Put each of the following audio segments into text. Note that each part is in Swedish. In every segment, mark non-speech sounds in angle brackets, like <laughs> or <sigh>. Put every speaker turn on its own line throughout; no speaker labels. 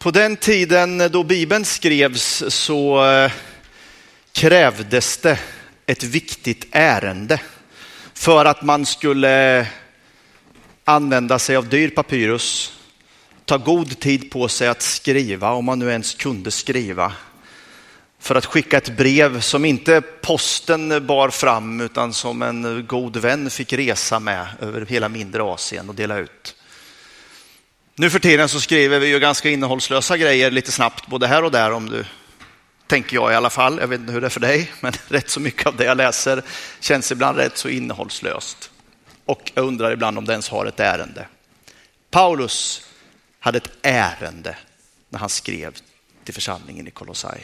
På den tiden då Bibeln skrevs så eh, krävdes det ett viktigt ärende för att man skulle använda sig av dyr papyrus, ta god tid på sig att skriva, om man nu ens kunde skriva, för att skicka ett brev som inte posten bar fram utan som en god vän fick resa med över hela mindre Asien och dela ut. Nu för tiden så skriver vi ju ganska innehållslösa grejer lite snabbt, både här och där om du tänker jag i alla fall. Jag vet inte hur det är för dig, men <laughs> rätt så mycket av det jag läser känns ibland rätt så innehållslöst. Och jag undrar ibland om det ens har ett ärende. Paulus hade ett ärende när han skrev till församlingen i Kolossai.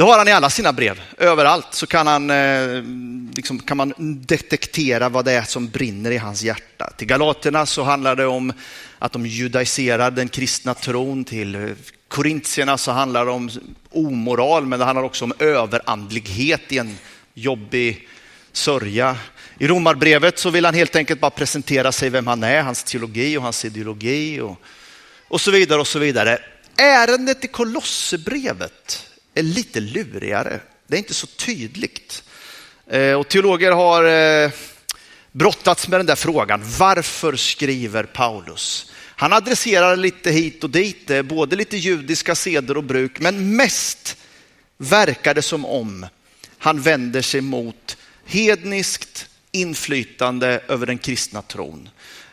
Det har han i alla sina brev. Överallt så kan, han, eh, liksom, kan man detektera vad det är som brinner i hans hjärta. Till Galaterna så handlar det om att de judaiserar den kristna tron. Till Korintierna så handlar det om omoral, men det handlar också om överandlighet i en jobbig sörja. I romarbrevet så vill han helt enkelt bara presentera sig vem han är, hans teologi och hans ideologi och, och så vidare och så vidare. Ärendet i Kolosserbrevet är lite lurigare. Det är inte så tydligt. Eh, och teologer har eh, brottats med den där frågan. Varför skriver Paulus? Han adresserar lite hit och dit, eh, både lite judiska seder och bruk, men mest verkar det som om han vänder sig mot hedniskt inflytande över den kristna tron.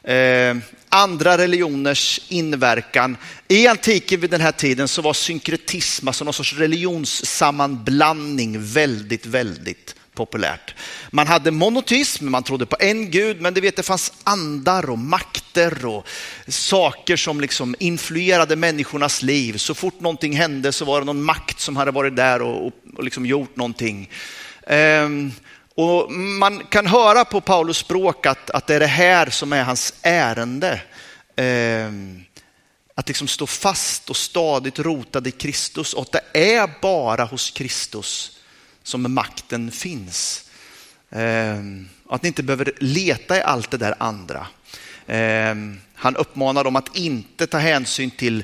Eh, andra religioners inverkan. I antiken vid den här tiden så var synkretism, alltså någon sorts religionssammanblandning väldigt, väldigt populärt. Man hade monotism, man trodde på en gud, men det, vet, det fanns andar och makter och saker som liksom influerade människornas liv. Så fort någonting hände så var det någon makt som hade varit där och, och liksom gjort någonting. Um, och man kan höra på Paulus språk att, att det är det här som är hans ärende. Eh, att liksom stå fast och stadigt rotad i Kristus och att det är bara hos Kristus som makten finns. Eh, att ni inte behöver leta i allt det där andra. Eh, han uppmanar dem att inte ta hänsyn till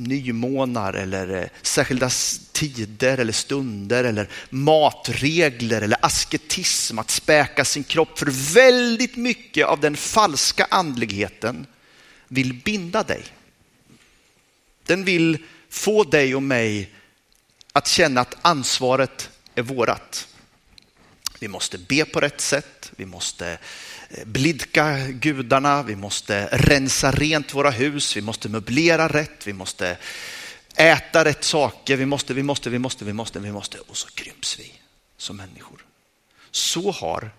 nymånar eller eh, särskilda tider eller stunder eller matregler eller asketism, att späka sin kropp. För väldigt mycket av den falska andligheten vill binda dig. Den vill få dig och mig att känna att ansvaret är vårat. Vi måste be på rätt sätt, vi måste blidka gudarna, vi måste rensa rent våra hus, vi måste möblera rätt, vi måste äta rätt saker, vi måste, vi måste, vi måste, vi måste, vi måste och så krymps vi som människor. Så har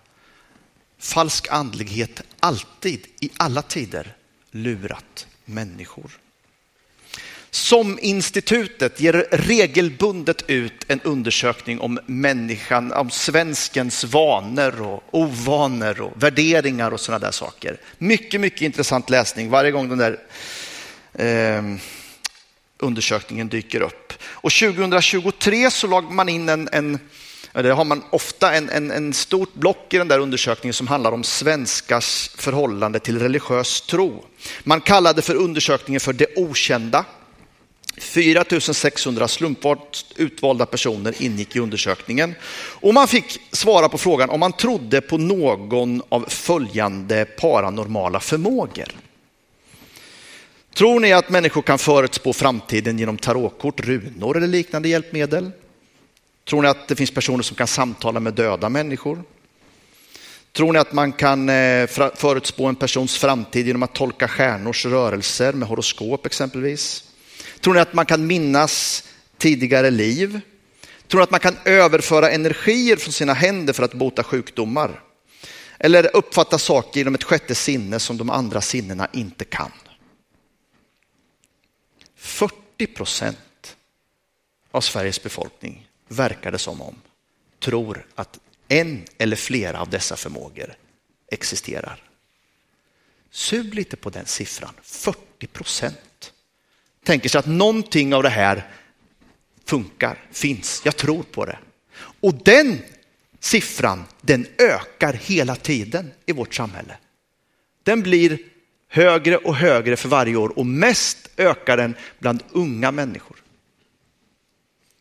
falsk andlighet alltid, i alla tider, lurat människor. Som institutet ger regelbundet ut en undersökning om människan, om svenskens vanor och ovanor och värderingar och sådana där saker. Mycket, mycket intressant läsning varje gång den där eh, undersökningen dyker upp. Och 2023 så lag man in en, en det har man ofta en, en, en stort block i den där undersökningen som handlar om svenskars förhållande till religiös tro. Man kallade för undersökningen för det okända. 4 600 slumpvart utvalda personer ingick i undersökningen och man fick svara på frågan om man trodde på någon av följande paranormala förmågor. Tror ni att människor kan förutspå framtiden genom tarotkort, runor eller liknande hjälpmedel? Tror ni att det finns personer som kan samtala med döda människor? Tror ni att man kan eh, förutspå en persons framtid genom att tolka stjärnors rörelser med horoskop exempelvis? Tror ni att man kan minnas tidigare liv? Tror ni att man kan överföra energier från sina händer för att bota sjukdomar? Eller uppfatta saker genom ett sjätte sinne som de andra sinnena inte kan? 40 procent av Sveriges befolkning verkar det som om tror att en eller flera av dessa förmågor existerar. Sug lite på den siffran, 40 procent tänker sig att någonting av det här funkar, finns, jag tror på det. Och den siffran, den ökar hela tiden i vårt samhälle. Den blir högre och högre för varje år och mest ökar den bland unga människor.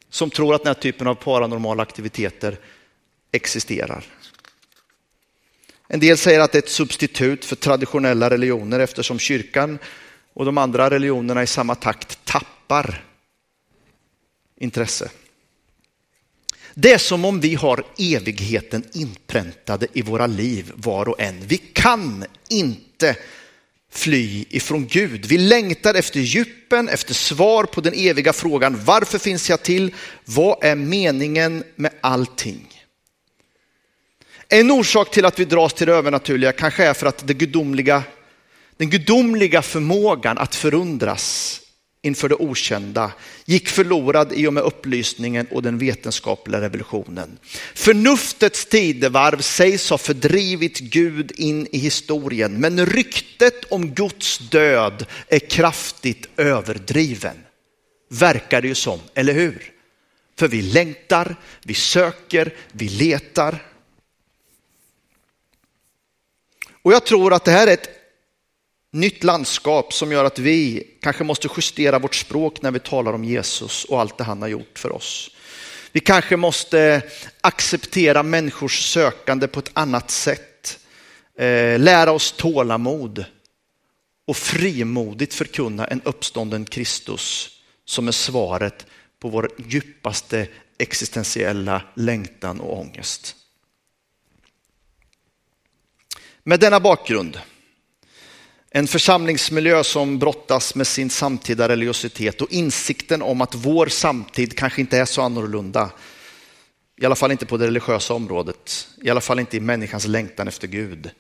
Som tror att den här typen av paranormala aktiviteter existerar. En del säger att det är ett substitut för traditionella religioner eftersom kyrkan och de andra religionerna i samma takt tappar intresse. Det är som om vi har evigheten inpräntade i våra liv var och en. Vi kan inte fly ifrån Gud. Vi längtar efter djupen, efter svar på den eviga frågan varför finns jag till? Vad är meningen med allting? En orsak till att vi dras till det övernaturliga kanske är för att det gudomliga, den gudomliga förmågan att förundras inför det okända gick förlorad i och med upplysningen och den vetenskapliga revolutionen. Förnuftets tidevarv sägs ha fördrivit Gud in i historien, men ryktet om Guds död är kraftigt överdriven. Verkar det ju som, eller hur? För vi längtar, vi söker, vi letar. Och jag tror att det här är ett nytt landskap som gör att vi kanske måste justera vårt språk när vi talar om Jesus och allt det han har gjort för oss. Vi kanske måste acceptera människors sökande på ett annat sätt. Eh, lära oss tålamod och frimodigt förkunna en uppstånden Kristus som är svaret på vår djupaste existentiella längtan och ångest. Med denna bakgrund en församlingsmiljö som brottas med sin samtida religiositet och insikten om att vår samtid kanske inte är så annorlunda. I alla fall inte på det religiösa området, i alla fall inte i människans längtan efter Gud.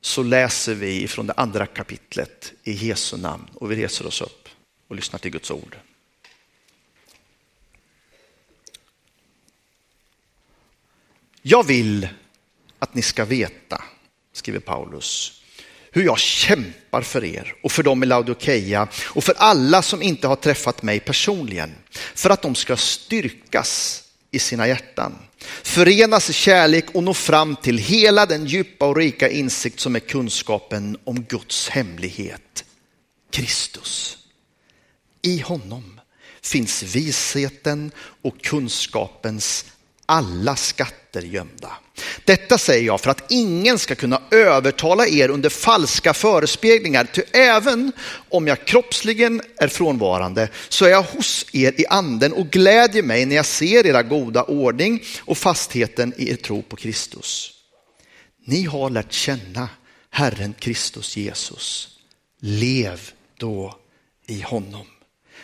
Så läser vi från det andra kapitlet i Jesu namn och vi reser oss upp och lyssnar till Guds ord. Jag vill att ni ska veta, skriver Paulus, hur jag kämpar för er och för dem i Laodikeia och för alla som inte har träffat mig personligen. För att de ska styrkas i sina hjärtan, förenas i kärlek och nå fram till hela den djupa och rika insikt som är kunskapen om Guds hemlighet, Kristus. I honom finns visheten och kunskapens alla skatter gömda. Detta säger jag för att ingen ska kunna övertala er under falska förespeglingar. Ty även om jag kroppsligen är frånvarande så är jag hos er i anden och glädjer mig när jag ser era goda ordning och fastheten i er tro på Kristus. Ni har lärt känna Herren Kristus Jesus. Lev då i honom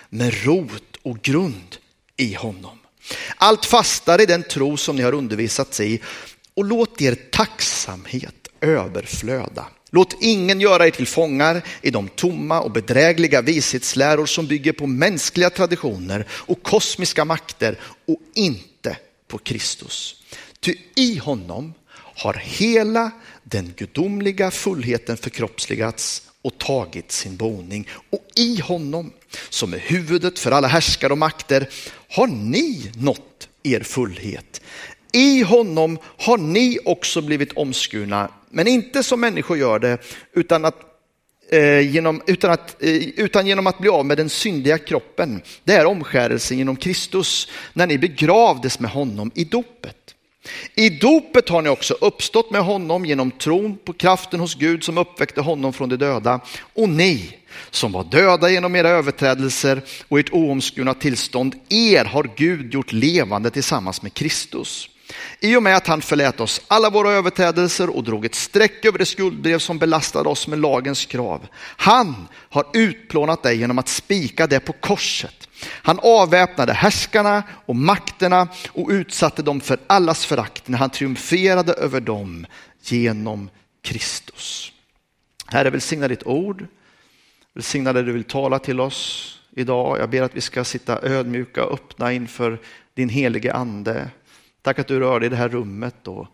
med rot och grund i honom. Allt fastare i den tro som ni har undervisats i och låt er tacksamhet överflöda. Låt ingen göra er till fångar i de tomma och bedrägliga vishetsläror som bygger på mänskliga traditioner och kosmiska makter och inte på Kristus. Ty i honom har hela den gudomliga fullheten förkroppsligats och tagit sin boning. Och i honom, som är huvudet för alla härskare och makter, har ni nått er fullhet. I honom har ni också blivit omskurna, men inte som människor gör det, utan, att, eh, genom, utan, att, eh, utan genom att bli av med den syndiga kroppen. Det är omskärelsen genom Kristus, när ni begravdes med honom i dopet. I dopet har ni också uppstått med honom genom tron på kraften hos Gud som uppväckte honom från de döda. Och ni som var döda genom era överträdelser och ert oomskurna tillstånd, er har Gud gjort levande tillsammans med Kristus. I och med att han förlät oss alla våra överträdelser och drog ett streck över det skuldbrev som belastade oss med lagens krav. Han har utplånat dig genom att spika det på korset. Han avväpnade härskarna och makterna och utsatte dem för allas förakt när han triumferade över dem genom Kristus. Herre, välsigna ditt ord. Välsigna det du vill tala till oss idag. Jag ber att vi ska sitta ödmjuka och öppna inför din helige ande. Tack att du rör dig i det här rummet och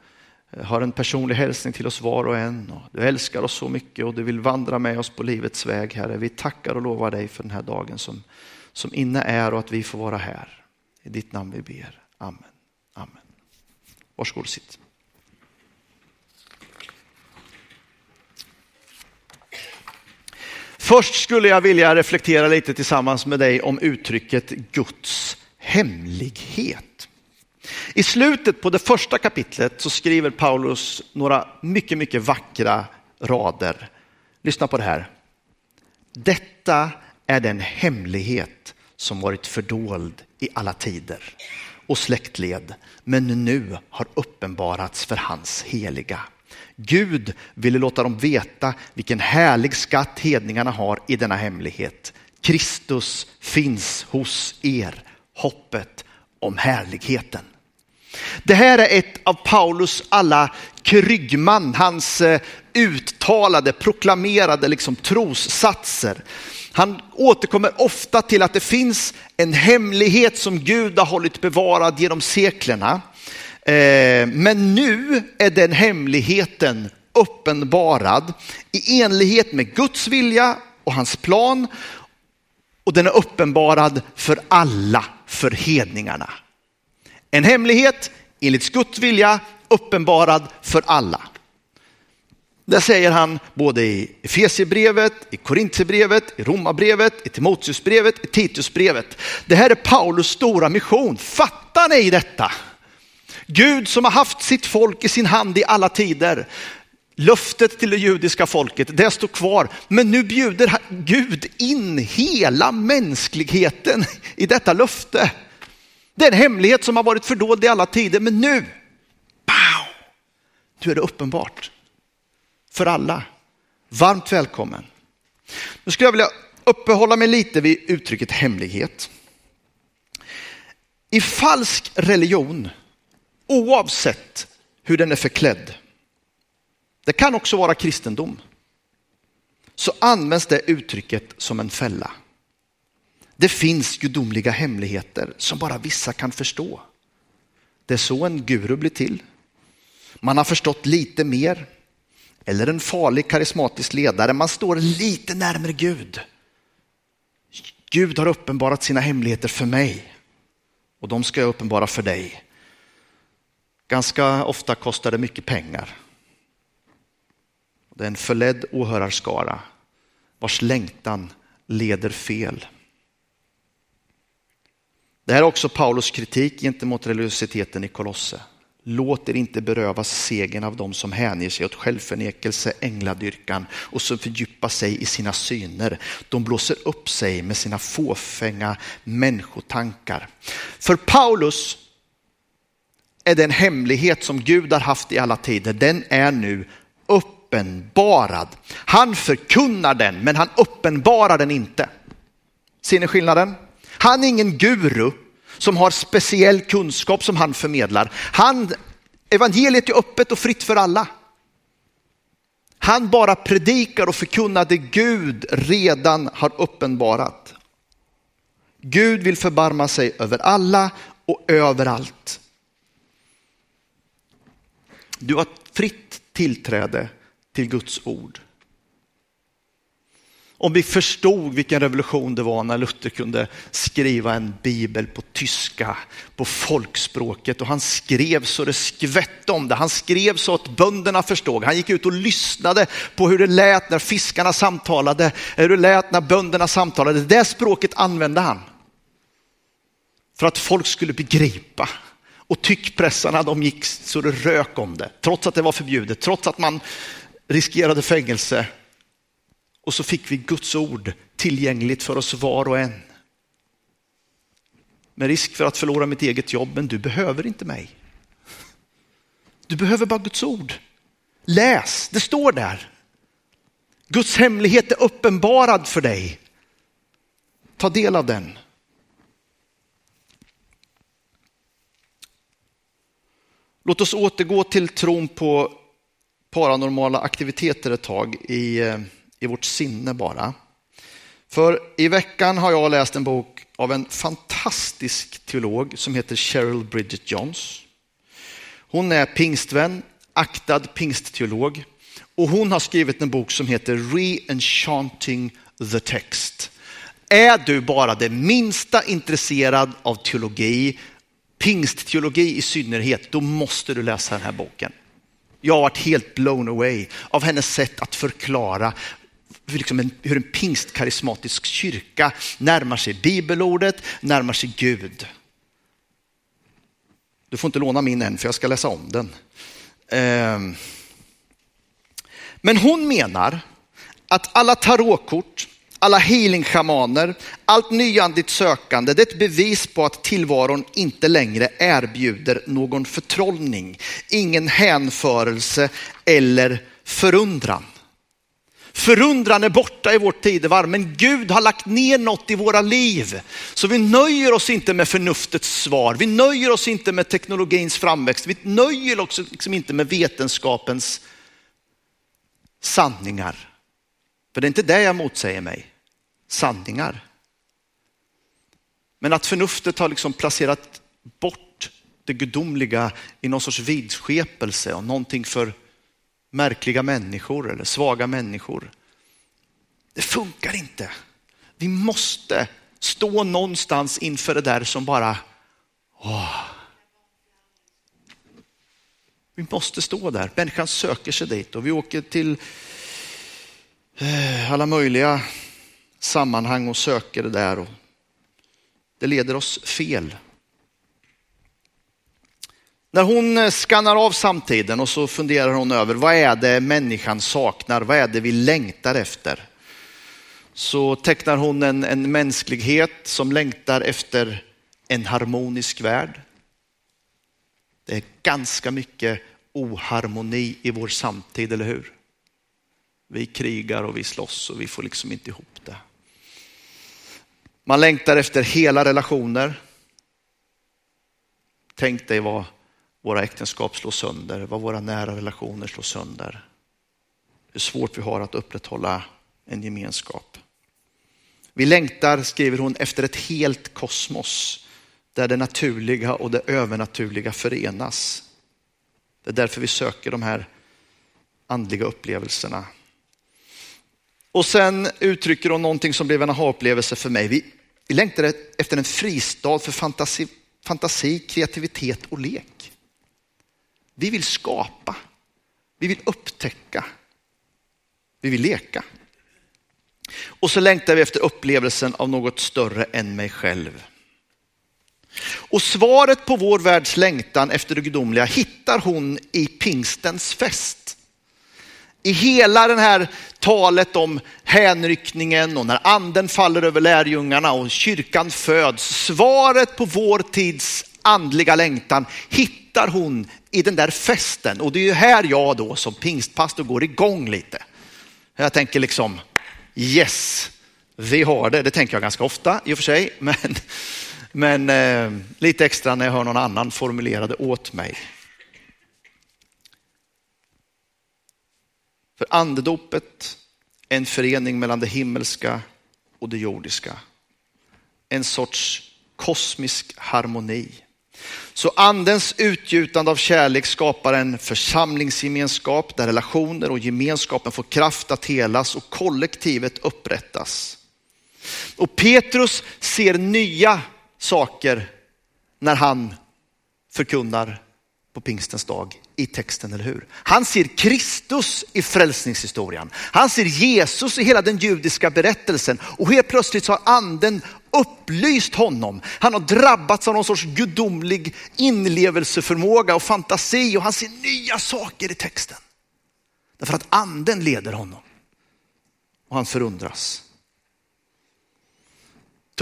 eh, har en personlig hälsning till oss var och en. Du älskar oss så mycket och du vill vandra med oss på livets väg, Herre. Vi tackar och lovar dig för den här dagen som, som inne är och att vi får vara här. I ditt namn vi ber. Amen. Amen. Varsågod och sitt. Först skulle jag vilja reflektera lite tillsammans med dig om uttrycket Guds hemlighet. I slutet på det första kapitlet så skriver Paulus några mycket, mycket vackra rader. Lyssna på det här. Detta är den hemlighet som varit fördold i alla tider och släktled, men nu har uppenbarats för hans heliga. Gud ville låta dem veta vilken härlig skatt hedningarna har i denna hemlighet. Kristus finns hos er, hoppet om härligheten. Det här är ett av Paulus alla kryggman, hans eh, uttalade, proklamerade liksom trossatser. Han återkommer ofta till att det finns en hemlighet som Gud har hållit bevarad genom seklerna. Eh, men nu är den hemligheten uppenbarad i enlighet med Guds vilja och hans plan. Och den är uppenbarad för alla, för hedningarna. En hemlighet enligt Guds vilja uppenbarad för alla. Det säger han både i Efesierbrevet, i Korintierbrevet, i Romarbrevet, i Timoteusbrevet, i Titusbrevet. Det här är Paulus stora mission. Fattar ni detta? Gud som har haft sitt folk i sin hand i alla tider. Löftet till det judiska folket, det står kvar. Men nu bjuder Gud in hela mänskligheten i detta löfte. Det är en hemlighet som har varit fördold i alla tider, men nu, pow, nu är det uppenbart för alla. Varmt välkommen. Nu skulle jag vilja uppehålla mig lite vid uttrycket hemlighet. I falsk religion, oavsett hur den är förklädd, det kan också vara kristendom, så används det uttrycket som en fälla. Det finns gudomliga hemligheter som bara vissa kan förstå. Det är så en guru blir till. Man har förstått lite mer. Eller en farlig karismatisk ledare, man står lite närmare Gud. Gud har uppenbarat sina hemligheter för mig och de ska jag uppenbara för dig. Ganska ofta kostar det mycket pengar. Det är en förledd åhörarskara vars längtan leder fel. Det här är också Paulus kritik gentemot religiositeten i Kolosse. Låt er inte berövas segern av dem som hänger sig åt självförnekelse, ängladyrkan och som fördjupar sig i sina syner. De blåser upp sig med sina fåfänga människotankar. För Paulus är den hemlighet som Gud har haft i alla tider, den är nu uppenbarad. Han förkunnar den, men han uppenbarar den inte. Ser ni skillnaden? Han är ingen guru som har speciell kunskap som han förmedlar. Han, evangeliet är öppet och fritt för alla. Han bara predikar och förkunnar det Gud redan har uppenbarat. Gud vill förbarma sig över alla och överallt. Du har fritt tillträde till Guds ord. Om vi förstod vilken revolution det var när Luther kunde skriva en bibel på tyska, på folkspråket och han skrev så det skvätte om det. Han skrev så att bönderna förstod. Han gick ut och lyssnade på hur det lät när fiskarna samtalade, hur det lät när bönderna samtalade. Det språket använde han för att folk skulle begripa. Och tyckpressarna de gick så det rök om det, trots att det var förbjudet, trots att man riskerade fängelse och så fick vi Guds ord tillgängligt för oss var och en. Med risk för att förlora mitt eget jobb, men du behöver inte mig. Du behöver bara Guds ord. Läs, det står där. Guds hemlighet är uppenbarad för dig. Ta del av den. Låt oss återgå till tron på paranormala aktiviteter ett tag i eh, i vårt sinne bara. För i veckan har jag läst en bok av en fantastisk teolog som heter Cheryl Bridget Johns. Hon är pingstvän, aktad pingstteolog och hon har skrivit en bok som heter Re-enchanting the text. Är du bara det minsta intresserad av teologi, pingstteologi i synnerhet, då måste du läsa den här boken. Jag har varit helt blown away av hennes sätt att förklara liksom en, hur en pingstkarismatisk kyrka närmar sig bibelordet, närmar sig Gud. Du får inte låna min än för jag ska läsa om den. Ehm. Men hon menar att alla tarotkort, alla healingshamaner, allt nyandligt sökande, det är ett bevis på att tillvaron inte längre erbjuder någon förtrollning, ingen hänförelse eller förundran. Förundran är borta i vårt tidevarv, men Gud har lagt ner något i våra liv. Så vi nöjer oss inte med förnuftets svar, vi nöjer oss inte med teknologins framväxt, vi nöjer oss liksom inte med vetenskapens sanningar. För det är inte det jag motsäger mig, sanningar. Men att förnuftet har liksom placerat bort det gudomliga i någon sorts vidskepelse och någonting för märkliga människor eller svaga människor. Det funkar inte. Vi måste stå någonstans inför det där som bara, åh. Vi måste stå där. Människan söker sig dit och vi åker till eh, alla möjliga sammanhang och söker det där. Och det leder oss fel. När hon eh, skannar av samtiden och så funderar hon över vad är det människan saknar, vad är det vi längtar efter? Så tecknar hon en, en mänsklighet som längtar efter en harmonisk värld. Det är ganska mycket oharmoni i vår samtid, eller hur? Vi krigar och vi slåss och vi får liksom inte ihop det. Man längtar efter hela relationer. Tänk dig vad våra äktenskap slås sönder, vad våra nära relationer slås sönder. Hur svårt vi har att upprätthålla en gemenskap. Vi längtar, skriver hon, efter ett helt kosmos där det naturliga och det övernaturliga förenas. Det är därför vi söker de här andliga upplevelserna. Och sen uttrycker hon någonting som blev en aha-upplevelse för mig. Vi, vi längtar efter en fristad för fantasi, fantasi, kreativitet och lek. Vi vill skapa. Vi vill upptäcka. Vi vill leka. Och så längtar vi efter upplevelsen av något större än mig själv. Och svaret på vår världs längtan efter det gudomliga hittar hon i pingstens fest. I hela det här talet om hänryckningen och när anden faller över lärjungarna och kyrkan föds. Svaret på vår tids andliga längtan hittar hon i den där festen. Och det är ju här jag då som pingstpastor går igång lite. Jag tänker liksom, yes, vi har det. Det tänker jag ganska ofta i och för sig, <laughs> men, men eh, lite extra när jag hör någon annan formulera det åt mig. För andedopet är en förening mellan det himmelska och det jordiska. En sorts kosmisk harmoni. Så andens utgjutande av kärlek skapar en församlingsgemenskap där relationer och gemenskapen får kraft att helas och kollektivet upprättas. Och Petrus ser nya saker när han förkunnar på pingstens dag i texten, eller hur? Han ser Kristus i frälsningshistorien. Han ser Jesus i hela den judiska berättelsen och helt plötsligt så har anden upplyst honom. Han har drabbats av någon sorts gudomlig inlevelseförmåga och fantasi och han ser nya saker i texten. Därför att anden leder honom och han förundras.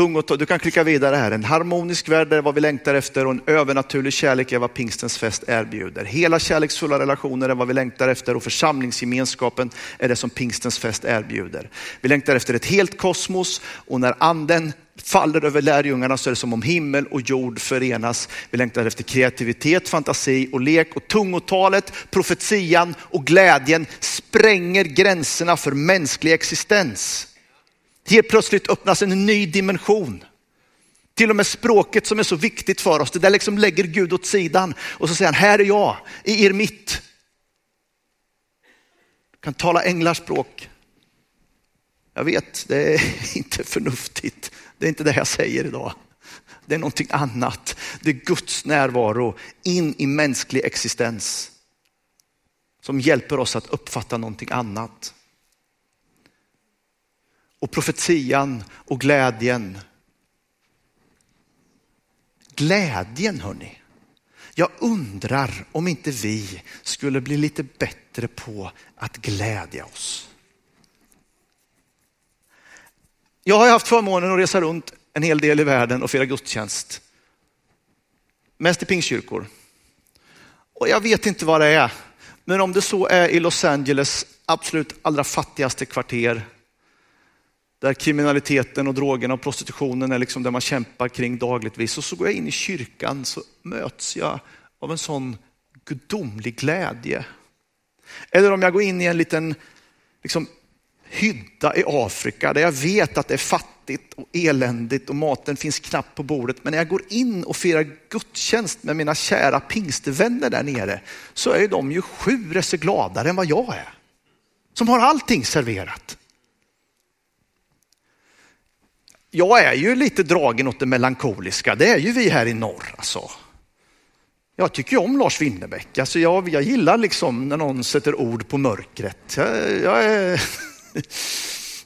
Tungotal, du kan klicka vidare här. En harmonisk värld är vad vi längtar efter och en övernaturlig kärlek är vad pingstens fest erbjuder. Hela kärleksfulla relationer är vad vi längtar efter och församlingsgemenskapen är det som pingstens fest erbjuder. Vi längtar efter ett helt kosmos och när anden faller över lärjungarna så är det som om himmel och jord förenas. Vi längtar efter kreativitet, fantasi och lek och tungotalet, profetian och glädjen spränger gränserna för mänsklig existens. Helt plötsligt öppnas en ny dimension. Till och med språket som är så viktigt för oss, det där liksom lägger Gud åt sidan och så säger han, här är jag i er mitt. Du kan tala änglars språk. Jag vet, det är <laughs> inte förnuftigt. Det är inte det jag säger idag. Det är någonting annat. Det är Guds närvaro in i mänsklig existens som hjälper oss att uppfatta någonting annat och profetian och glädjen. Glädjen hörni. Jag undrar om inte vi skulle bli lite bättre på att glädja oss. Jag har haft förmånen att resa runt en hel del i världen och fira gudstjänst. Mest i pingstkyrkor. Och jag vet inte vad det är, men om det så är i Los Angeles absolut allra fattigaste kvarter, där kriminaliteten och drogerna och prostitutionen är liksom det man kämpar kring dagligtvis. Och så går jag in i kyrkan så möts jag av en sån gudomlig glädje. Eller om jag går in i en liten liksom, hydda i Afrika där jag vet att det är fattigt och eländigt och maten finns knappt på bordet. Men när jag går in och firar gudstjänst med mina kära pingstvänner där nere så är de ju sju resor gladare än vad jag är. Som har allting serverat. Jag är ju lite dragen åt det melankoliska, det är ju vi här i norr alltså. Jag tycker om Lars Winnerbäck, alltså jag, jag gillar liksom när någon sätter ord på mörkret. Jag, jag är... <laughs>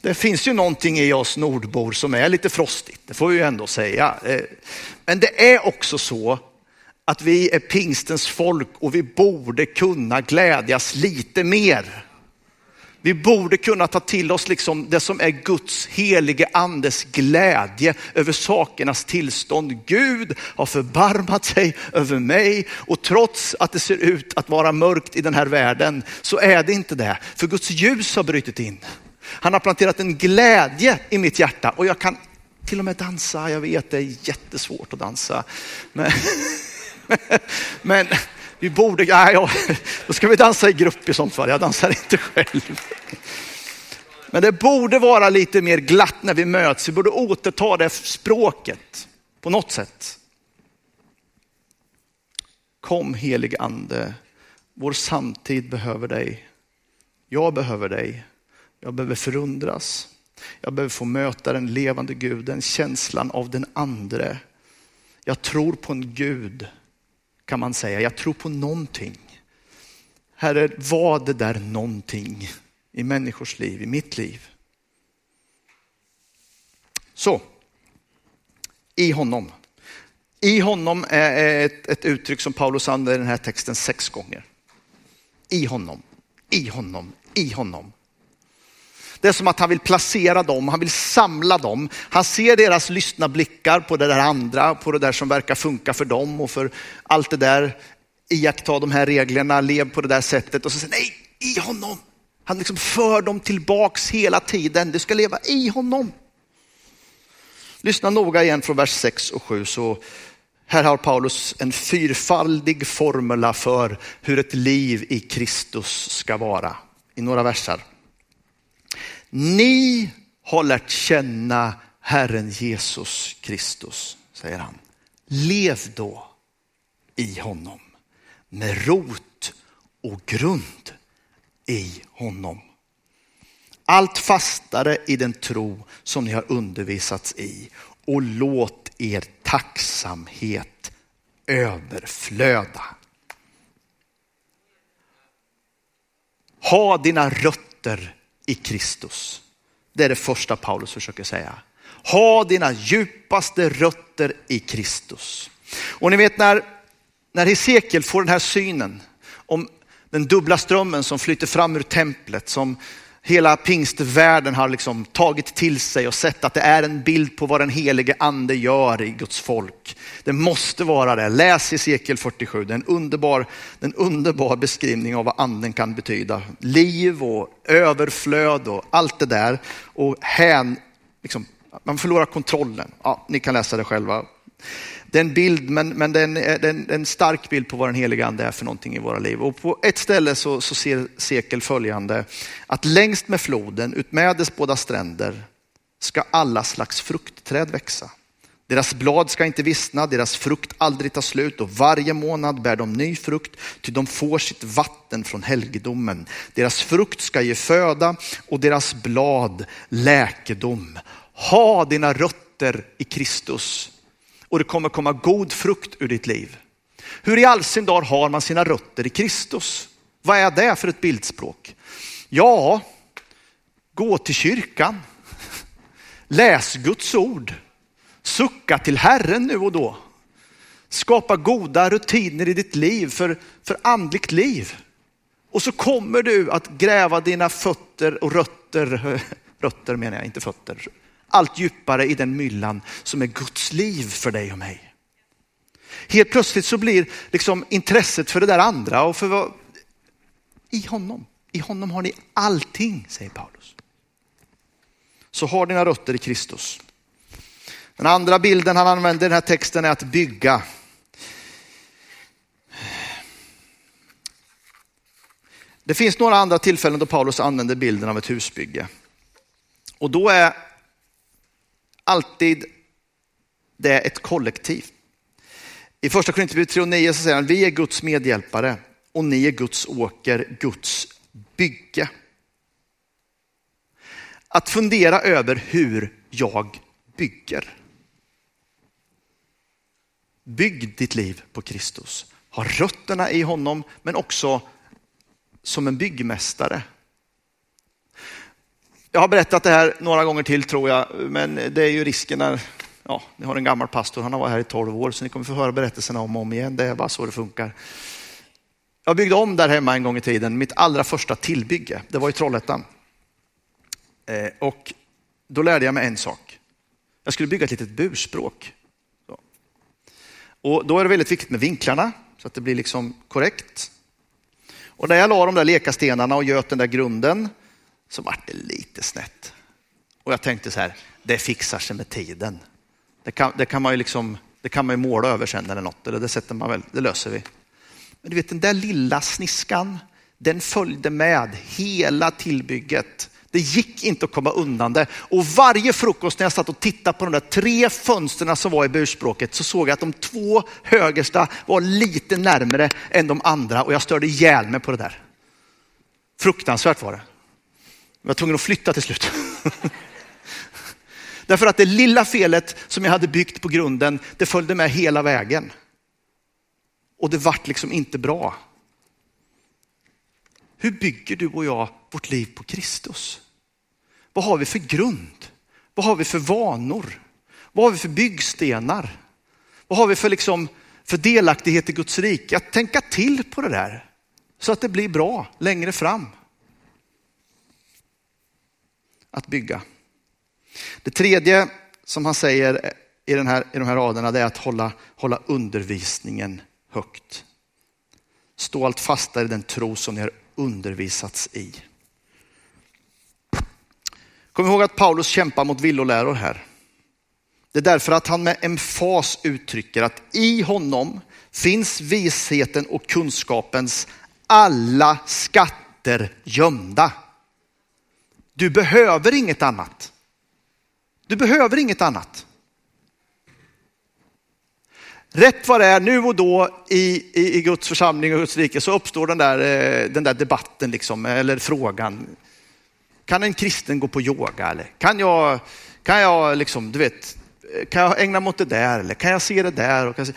Det finns ju någonting i oss nordbor som är lite frostigt, det får vi ju ändå säga. Eh, men det är också så att vi är pingstens folk och vi borde kunna glädjas lite mer. Vi borde kunna ta till oss liksom det som är Guds helige andes glädje över sakernas tillstånd. Gud har förbarmat sig över mig och trots att det ser ut att vara mörkt i den här världen så är det inte det. För Guds ljus har brutit in. Han har planterat en glädje i mitt hjärta och jag kan till och med dansa. Jag vet det är jättesvårt att dansa. Men, <laughs> men vi borde, nej, ja, då ska vi dansa i grupp i sånt fall. Jag dansar inte själv. Men det borde vara lite mer glatt när vi möts. Vi borde återta det språket på något sätt. Kom helig ande, vår samtid behöver dig. Jag behöver dig. Jag behöver förundras. Jag behöver få möta den levande guden, känslan av den andre. Jag tror på en Gud kan man säga. Jag tror på någonting. Herre, var det där någonting i människors liv, i mitt liv? Så, i honom. I honom är ett, ett uttryck som Paulus använder i den här texten sex gånger. I honom, i honom, i honom. Det är som att han vill placera dem, han vill samla dem. Han ser deras lyssna blickar på det där andra, på det där som verkar funka för dem och för allt det där. Iaktta de här reglerna, lev på det där sättet och så säger nej, i honom. Han liksom för dem tillbaks hela tiden. Du ska leva i honom. Lyssna noga igen från vers 6 och 7 så här har Paulus en fyrfaldig formula för hur ett liv i Kristus ska vara i några versar. Ni har lärt känna Herren Jesus Kristus, säger han. Lev då i honom med rot och grund i honom. Allt fastare i den tro som ni har undervisats i och låt er tacksamhet överflöda. Ha dina rötter i Kristus. Det är det första Paulus försöker säga. Ha dina djupaste rötter i Kristus. Och ni vet när, när Hesekiel får den här synen om den dubbla strömmen som flyter fram ur templet, som hela pingstvärlden har liksom tagit till sig och sett att det är en bild på vad den helige ande gör i Guds folk. Det måste vara det. Läs i sekel 47, det är en underbar, en underbar beskrivning av vad anden kan betyda. Liv och överflöd och allt det där. Och hän, liksom, man förlorar kontrollen. Ja, ni kan läsa det själva det är en bild, men, men det, är eh, en, det är en stark bild på vad den heliga ande är för någonting i våra liv. Och på ett ställe så, så ser Sekel följande, att längst med floden, utmed dess båda stränder, ska alla slags fruktträd växa. Deras blad ska inte vissna, deras frukt aldrig ta slut och varje månad bär de ny frukt, ty de får sitt vatten från helgedomen. Deras frukt ska ge föda och deras blad läkedom. Ha dina rötter i Kristus och det kommer komma god frukt ur ditt liv. Hur i all sin dar har man sina rötter i Kristus? Vad är det för ett bildspråk? Ja, gå till kyrkan. Läs Guds ord. Sucka till Herren nu och då. Skapa goda rutiner i ditt liv för, för andligt liv. Och så kommer du att gräva dina fötter och rötter, <laughs> rötter menar jag, inte fötter, allt djupare i den myllan som är Guds liv för dig och mig. Helt plötsligt så blir liksom intresset för det där andra och för vad, i honom. I honom har ni allting, säger Paulus. Så har dina rötter i Kristus. Den andra bilden han använder i den här texten är att bygga. Det finns några andra tillfällen då Paulus använder bilden av ett husbygge. Och då är alltid det är ett kollektiv. I första Korinthierbrevet 3 och 9 så säger han, vi är Guds medhjälpare och ni är Guds åker, Guds bygge. Att fundera över hur jag bygger. Bygg ditt liv på Kristus. Ha rötterna i honom men också som en byggmästare. Jag har berättat det här några gånger till tror jag, men det är ju risken när ja, ni har en gammal pastor, han har varit här i 12 år, så ni kommer få höra berättelserna om och om igen. Det är bara så det funkar. Jag byggde om där hemma en gång i tiden, mitt allra första tillbygge. Det var i Trollhättan. Eh, och då lärde jag mig en sak. Jag skulle bygga ett litet burspråk. Så. Och då är det väldigt viktigt med vinklarna, så att det blir liksom korrekt. Och när jag la de där lekastenarna och göt den där grunden så vart det lite snett. Och jag tänkte så här, det fixar sig med tiden. Det kan, det kan man ju liksom, det kan man ju måla över sen eller något, eller det sätter man väl, det löser vi. Men du vet den där lilla sniskan, den följde med hela tillbygget. Det gick inte att komma undan det. Och varje frukost när jag satt och tittade på de där tre fönstren som var i burspråket så såg jag att de två högersta var lite närmare än de andra och jag störde ihjäl mig på det där. Fruktansvärt var det. Jag var tvungen att flytta till slut. <laughs> Därför att det lilla felet som jag hade byggt på grunden, det följde med hela vägen. Och det vart liksom inte bra. Hur bygger du och jag vårt liv på Kristus? Vad har vi för grund? Vad har vi för vanor? Vad har vi för byggstenar? Vad har vi för, liksom, för delaktighet i Guds rike? Att tänka till på det där så att det blir bra längre fram. Att bygga. Det tredje som han säger i, den här, i de här raderna är att hålla, hålla undervisningen högt. Stå allt fastare i den tro som ni har undervisats i. Kom ihåg att Paulus kämpar mot villoläror här. Det är därför att han med emfas uttrycker att i honom finns visheten och kunskapens alla skatter gömda. Du behöver inget annat. Du behöver inget annat. Rätt vad det är, nu och då i, i, i Guds församling och Guds rike så uppstår den där, eh, den där debatten, liksom, eller frågan. Kan en kristen gå på yoga? Eller? Kan jag, kan jag, liksom, du vet, kan jag ägna mig åt det där? Eller kan jag se det där? Och se...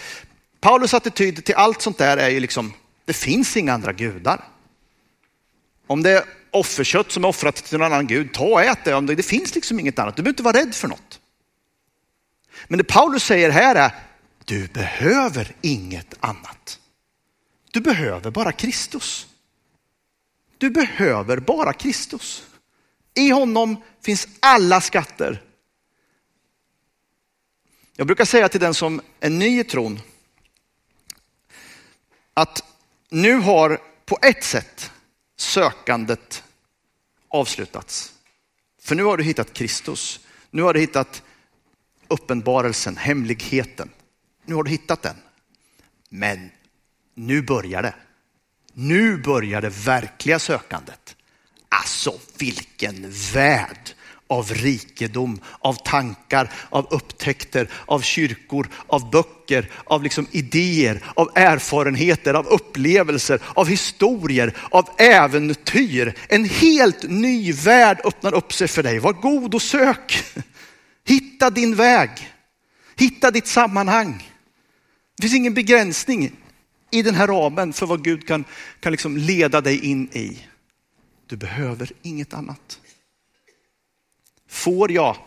Paulus attityd till allt sånt där är ju liksom, det finns inga andra gudar. Om det offerkött som är offrat till någon annan gud, ta och ät det. Det finns liksom inget annat. Du behöver inte vara rädd för något. Men det Paulus säger här är, du behöver inget annat. Du behöver bara Kristus. Du behöver bara Kristus. I honom finns alla skatter. Jag brukar säga till den som är ny i tron att nu har på ett sätt sökandet avslutats. För nu har du hittat Kristus. Nu har du hittat uppenbarelsen, hemligheten. Nu har du hittat den. Men nu börjar det. Nu börjar det verkliga sökandet. Alltså vilken värld av rikedom, av tankar, av upptäckter, av kyrkor, av böcker, av liksom idéer, av erfarenheter, av upplevelser, av historier, av äventyr. En helt ny värld öppnar upp sig för dig. Var god och sök. Hitta din väg. Hitta ditt sammanhang. Det finns ingen begränsning i den här ramen för vad Gud kan, kan liksom leda dig in i. Du behöver inget annat. Får jag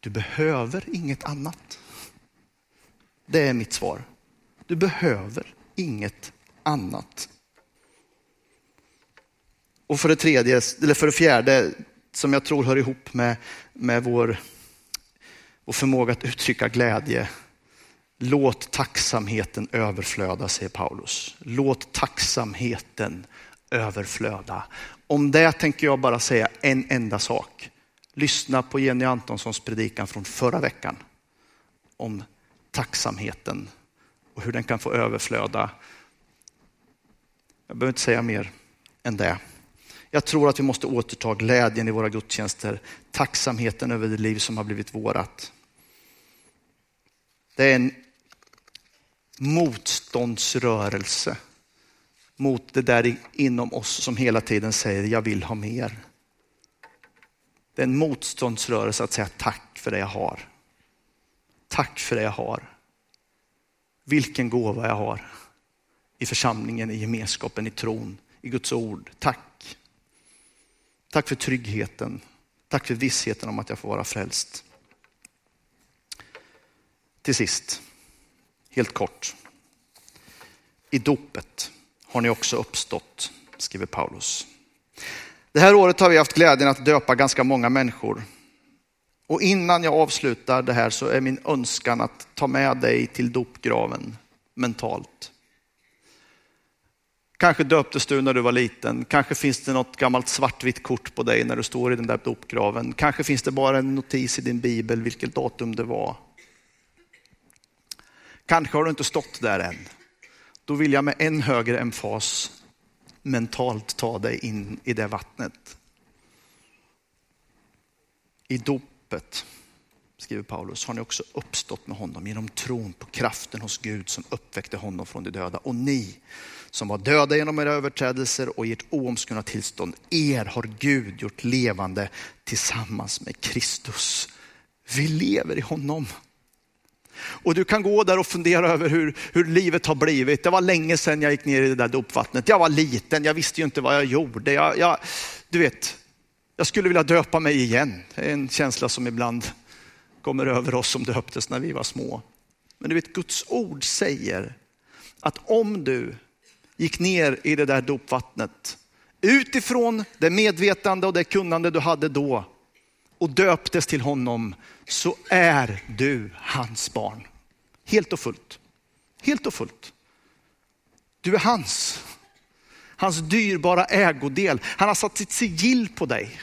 Du behöver inget annat. Det är mitt svar. Du behöver inget annat. Och för det tredje, eller för det fjärde, som jag tror hör ihop med, med vår, vår förmåga att uttrycka glädje. Låt tacksamheten överflöda, säger Paulus. Låt tacksamheten överflöda. Om det tänker jag bara säga en enda sak. Lyssna på Jenny Antonssons predikan från förra veckan om tacksamheten och hur den kan få överflöda. Jag behöver inte säga mer än det. Jag tror att vi måste återta glädjen i våra gudstjänster, tacksamheten över det liv som har blivit vårat. Det är en motståndsrörelse mot det där inom oss som hela tiden säger jag vill ha mer. Det är en motståndsrörelse att säga tack för det jag har. Tack för det jag har. Vilken gåva jag har i församlingen, i gemenskapen, i tron, i Guds ord. Tack. Tack för tryggheten. Tack för vissheten om att jag får vara frälst. Till sist, helt kort. I dopet har ni också uppstått, skriver Paulus. Det här året har vi haft glädjen att döpa ganska många människor. Och innan jag avslutar det här så är min önskan att ta med dig till dopgraven mentalt. Kanske döptes du när du var liten. Kanske finns det något gammalt svartvitt kort på dig när du står i den där dopgraven. Kanske finns det bara en notis i din bibel vilket datum det var. Kanske har du inte stått där än. Då vill jag med en högre emfas mentalt ta dig in i det vattnet. I dopet, skriver Paulus, har ni också uppstått med honom genom tron på kraften hos Gud som uppväckte honom från de döda. Och ni som var döda genom era överträdelser och ert oomskurna tillstånd, er har Gud gjort levande tillsammans med Kristus. Vi lever i honom. Och du kan gå där och fundera över hur, hur livet har blivit. Det var länge sedan jag gick ner i det där dopvattnet. Jag var liten, jag visste ju inte vad jag gjorde. Jag, jag, du vet, jag skulle vilja döpa mig igen. Det är en känsla som ibland kommer över oss som döptes när vi var små. Men du vet, Guds ord säger att om du gick ner i det där dopvattnet utifrån det medvetande och det kunnande du hade då och döptes till honom så är du hans barn. Helt och fullt. Helt och fullt. Du är hans. Hans dyrbara ägodel. Han har satt sitt sigill på dig.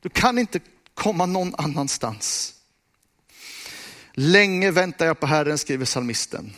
Du kan inte komma någon annanstans. Länge väntar jag på Herren, skriver psalmisten.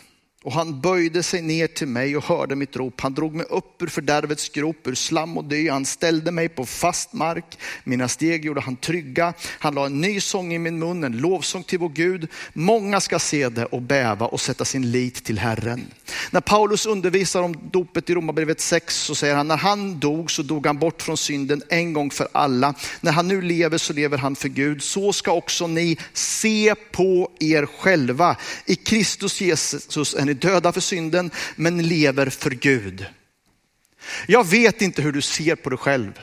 Och han böjde sig ner till mig och hörde mitt rop. Han drog mig upp ur fördärvets grop, ur slam och dy. Han ställde mig på fast mark. Mina steg gjorde han trygga. Han la en ny sång i min mun, en lovsång till vår Gud. Många ska se det och bäva och sätta sin lit till Herren. När Paulus undervisar om dopet i Romarbrevet 6 så säger han, när han dog så dog han bort från synden en gång för alla. När han nu lever så lever han för Gud. Så ska också ni se på er själva. I Kristus Jesus är döda för synden, men lever för Gud. Jag vet inte hur du ser på dig själv.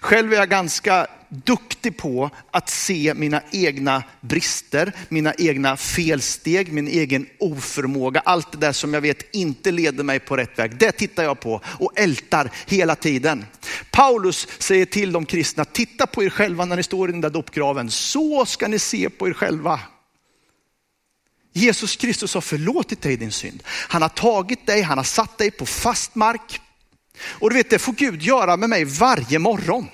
Själv är jag ganska duktig på att se mina egna brister, mina egna felsteg, min egen oförmåga. Allt det där som jag vet inte leder mig på rätt väg. Det tittar jag på och ältar hela tiden. Paulus säger till de kristna, titta på er själva när ni står i den där dopgraven. Så ska ni se på er själva. Jesus Kristus har förlåtit dig din synd. Han har tagit dig, han har satt dig på fast mark. Och du vet, det får Gud göra med mig varje morgon.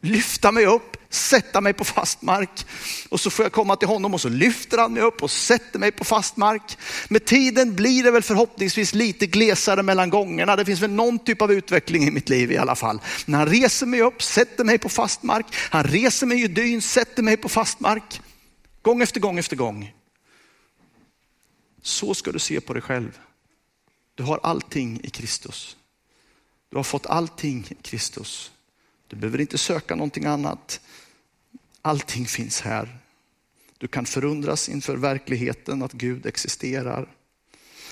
Lyfta mig upp, sätta mig på fast mark. Och så får jag komma till honom och så lyfter han mig upp och sätter mig på fast mark. Med tiden blir det väl förhoppningsvis lite glesare mellan gångerna. Det finns väl någon typ av utveckling i mitt liv i alla fall. När han reser mig upp, sätter mig på fast mark. Han reser mig i dyn, sätter mig på fast mark. Gång efter gång efter gång. Så ska du se på dig själv. Du har allting i Kristus. Du har fått allting i Kristus. Du behöver inte söka någonting annat. Allting finns här. Du kan förundras inför verkligheten att Gud existerar.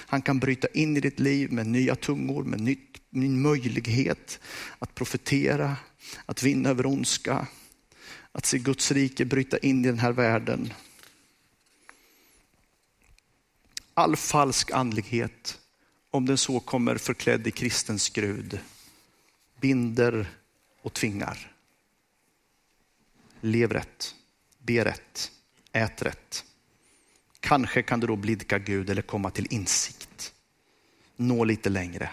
Han kan bryta in i ditt liv med nya tungor, med nytt, ny möjlighet att profetera, att vinna över ondska, att se Guds rike bryta in i den här världen. All falsk andlighet, om den så kommer förklädd i kristen skrud, binder och tvingar. Lev rätt, be rätt, ät rätt. Kanske kan du då blidka Gud eller komma till insikt. Nå lite längre.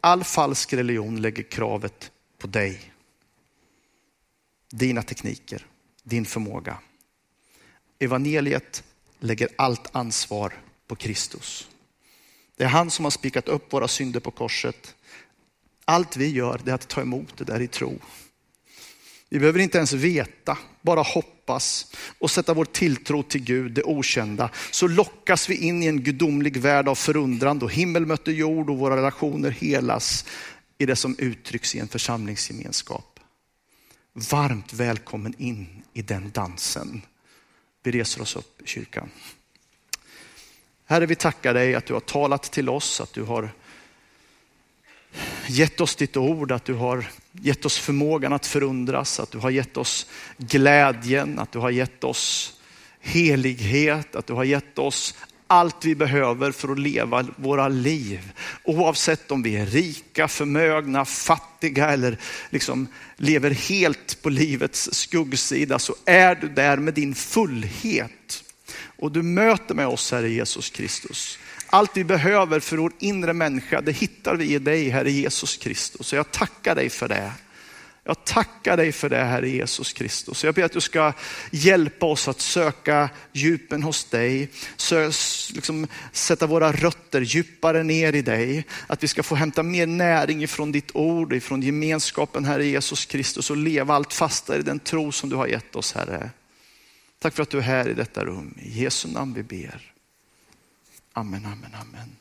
All falsk religion lägger kravet på dig. Dina tekniker, din förmåga. Evangeliet lägger allt ansvar på Kristus. Det är han som har spikat upp våra synder på korset. Allt vi gör är att ta emot det där i tro. Vi behöver inte ens veta, bara hoppas och sätta vår tilltro till Gud, det okända. Så lockas vi in i en gudomlig värld av förundran då himmel möter jord och våra relationer helas i det som uttrycks i en församlingsgemenskap. Varmt välkommen in i den dansen. Vi reser oss upp i kyrkan. Herre, vi tackar dig att du har talat till oss, att du har gett oss ditt ord, att du har gett oss förmågan att förundras, att du har gett oss glädjen, att du har gett oss helighet, att du har gett oss allt vi behöver för att leva våra liv. Oavsett om vi är rika, förmögna, fattiga eller liksom lever helt på livets skuggsida så är du där med din fullhet. Och du möter med oss, Herre Jesus Kristus. Allt vi behöver för vår inre människa, det hittar vi i dig, Herre Jesus Kristus. Så jag tackar dig för det. Jag tackar dig för det, Herre Jesus Kristus. Jag ber att du ska hjälpa oss att söka djupen hos dig, Sö, liksom, sätta våra rötter djupare ner i dig. Att vi ska få hämta mer näring ifrån ditt ord, ifrån gemenskapen, Herre Jesus Kristus och leva allt fastare i den tro som du har gett oss, Herre. Tack för att du är här i detta rum. I Jesu namn vi ber. Amen, amen, amen.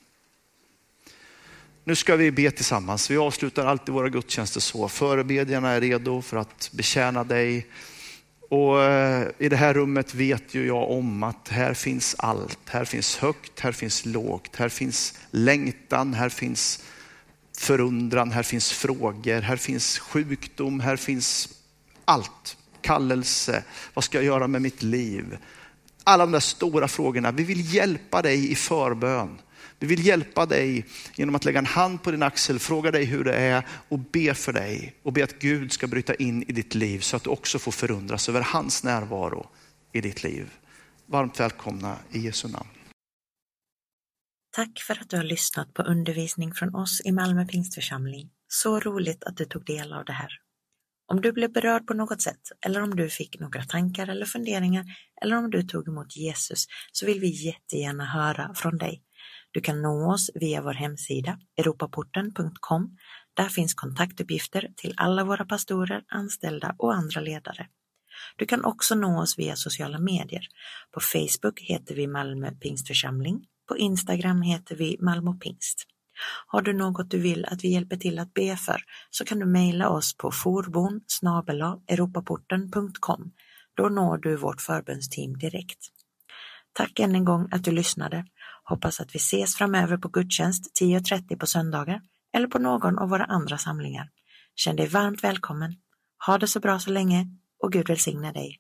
Nu ska vi be tillsammans. Vi avslutar alltid våra gudstjänster så. Förebedjarna är redo för att betjäna dig. Och eh, i det här rummet vet ju jag om att här finns allt. Här finns högt, här finns lågt, här finns längtan, här finns förundran, här finns frågor, här finns sjukdom, här finns allt. Kallelse, vad ska jag göra med mitt liv? alla de där stora frågorna. Vi vill hjälpa dig i förbön. Vi vill hjälpa dig genom att lägga en hand på din axel, fråga dig hur det är och be för dig och be att Gud ska bryta in i ditt liv så att du också får förundras över hans närvaro i ditt liv. Varmt välkomna i Jesu namn.
Tack för att du har lyssnat på undervisning från oss i Malmö Pingstförsamling. Så roligt att du tog del av det här. Om du blev berörd på något sätt eller om du fick några tankar eller funderingar eller om du tog emot Jesus så vill vi jättegärna höra från dig. Du kan nå oss via vår hemsida europaporten.com. Där finns kontaktuppgifter till alla våra pastorer, anställda och andra ledare. Du kan också nå oss via sociala medier. På Facebook heter vi Malmö Pingstförsamling. På Instagram heter vi Malmö Pingst. Har du något du vill att vi hjälper till att be för så kan du mejla oss på forbon europaporten.com. Då når du vårt förbundsteam direkt. Tack än en gång att du lyssnade. Hoppas att vi ses framöver på gudstjänst 10.30 på söndagar eller på någon av våra andra samlingar. Känn dig varmt välkommen. Ha det så bra så länge och Gud välsigne dig.